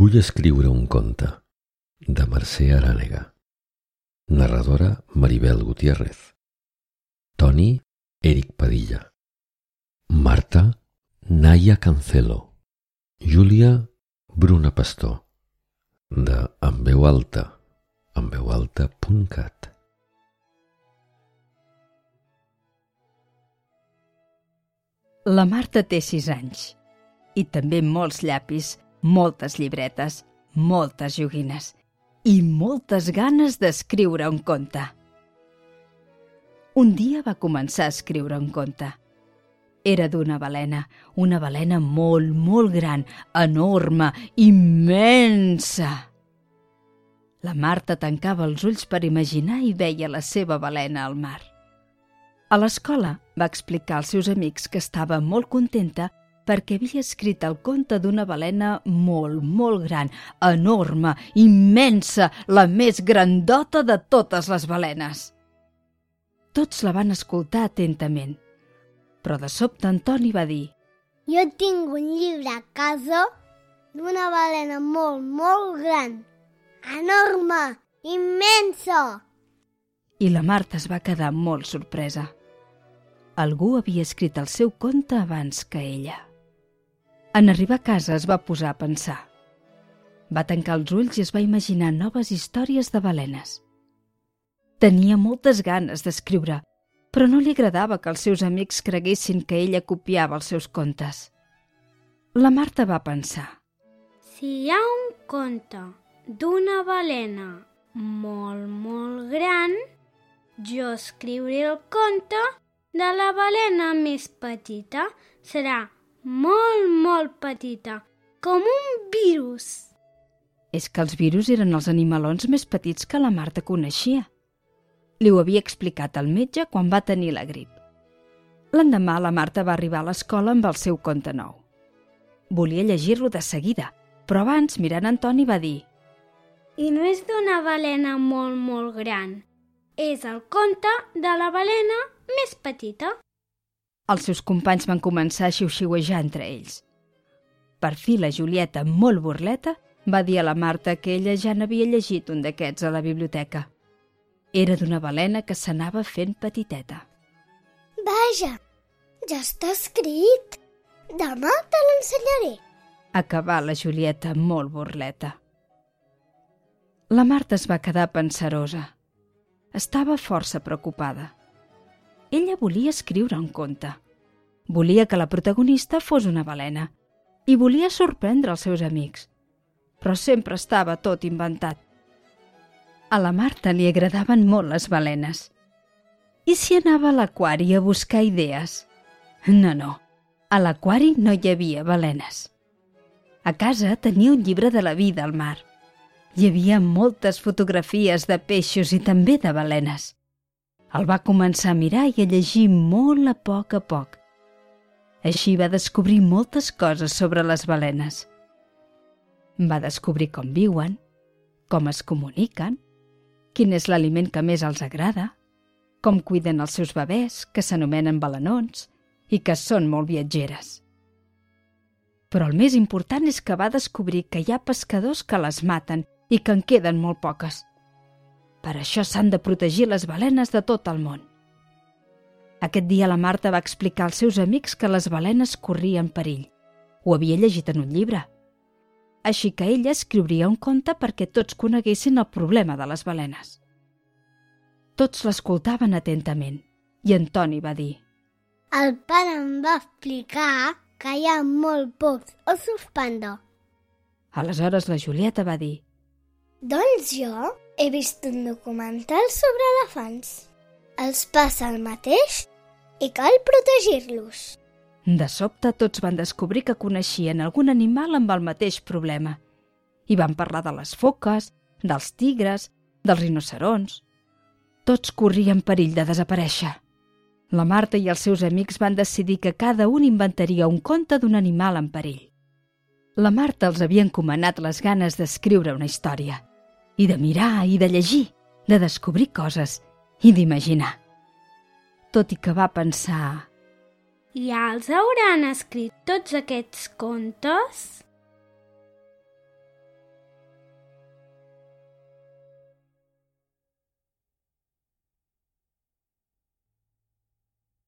Vull escriure un conte de Mercè Arànega. Narradora Maribel Gutiérrez. Toni Eric Padilla. Marta Naya Cancelo. Júlia Bruna Pastor. De En veu alta. En veu alta.cat. La Marta té sis anys i també molts llapis, moltes llibretes, moltes joguines i moltes ganes d'escriure un conte. Un dia va començar a escriure un conte. Era d'una balena, una balena molt, molt gran, enorme, immensa. La Marta tancava els ulls per imaginar i veia la seva balena al mar. A l'escola va explicar als seus amics que estava molt contenta perquè havia escrit el conte d'una balena molt, molt gran, enorme, immensa, la més grandota de totes les balenes. Tots la van escoltar atentament, però de sobte Antoni va dir Jo tinc un llibre a casa d'una balena molt, molt gran, enorme, immensa. i la Marta es va quedar molt sorpresa. Algú havia escrit el seu conte abans que ella. En arribar a casa es va posar a pensar. Va tancar els ulls i es va imaginar noves històries de balenes. Tenia moltes ganes d'escriure, però no li agradava que els seus amics creguessin que ella copiava els seus contes. La Marta va pensar. Si hi ha un conte d'una balena molt, molt gran, jo escriuré el conte de la balena més petita. Serà molt, molt petita, com un virus. És que els virus eren els animalons més petits que la Marta coneixia. Li ho havia explicat al metge quan va tenir la grip. L'endemà la Marta va arribar a l'escola amb el seu conte nou. Volia llegir-lo de seguida, però abans, mirant Antoni, va dir I no és d'una balena molt, molt gran. És el conte de la balena més petita. Els seus companys van començar a xiu-xiuejar entre ells. Per fi la Julieta, molt burleta, va dir a la Marta que ella ja n'havia llegit un d'aquests a la biblioteca. Era d'una balena que s'anava fent petiteta. Vaja, ja està escrit. Demà te l'ensenyaré. Acabà la Julieta molt burleta. La Marta es va quedar pensarosa. Estava força preocupada. Ella volia escriure un conte. Volia que la protagonista fos una balena i volia sorprendre els seus amics. Però sempre estava tot inventat. A la Marta li agradaven molt les balenes. I si anava a l'aquari a buscar idees? No, no. A l'aquari no hi havia balenes. A casa tenia un llibre de la vida al mar. Hi havia moltes fotografies de peixos i també de balenes. El va començar a mirar i a llegir molt a poc a poc. Així va descobrir moltes coses sobre les balenes. Va descobrir com viuen, com es comuniquen, quin és l'aliment que més els agrada, com cuiden els seus bebès, que s'anomenen balenons i que són molt viatgeres. Però el més important és que va descobrir que hi ha pescadors que les maten i que en queden molt poques. Per això s'han de protegir les balenes de tot el món. Aquest dia la Marta va explicar als seus amics que les balenes corrien perill. Ho havia llegit en un llibre. Així que ella escriuria un conte perquè tots coneguessin el problema de les balenes. Tots l'escoltaven atentament i Antoni va dir El pare em va explicar que hi ha molt pocs ossos panda. Aleshores la Julieta va dir Doncs jo he vist un documental sobre elefants. Els passa el mateix i cal protegir-los. De sobte tots van descobrir que coneixien algun animal amb el mateix problema. I van parlar de les foques, dels tigres, dels rinocerons. Tots corrien perill de desaparèixer. La Marta i els seus amics van decidir que cada un inventaria un conte d'un animal en perill. La Marta els havia encomanat les ganes d'escriure una història, i de mirar i de llegir, de descobrir coses i d'imaginar. Tot i que va pensar... Ja els hauran escrit tots aquests contes?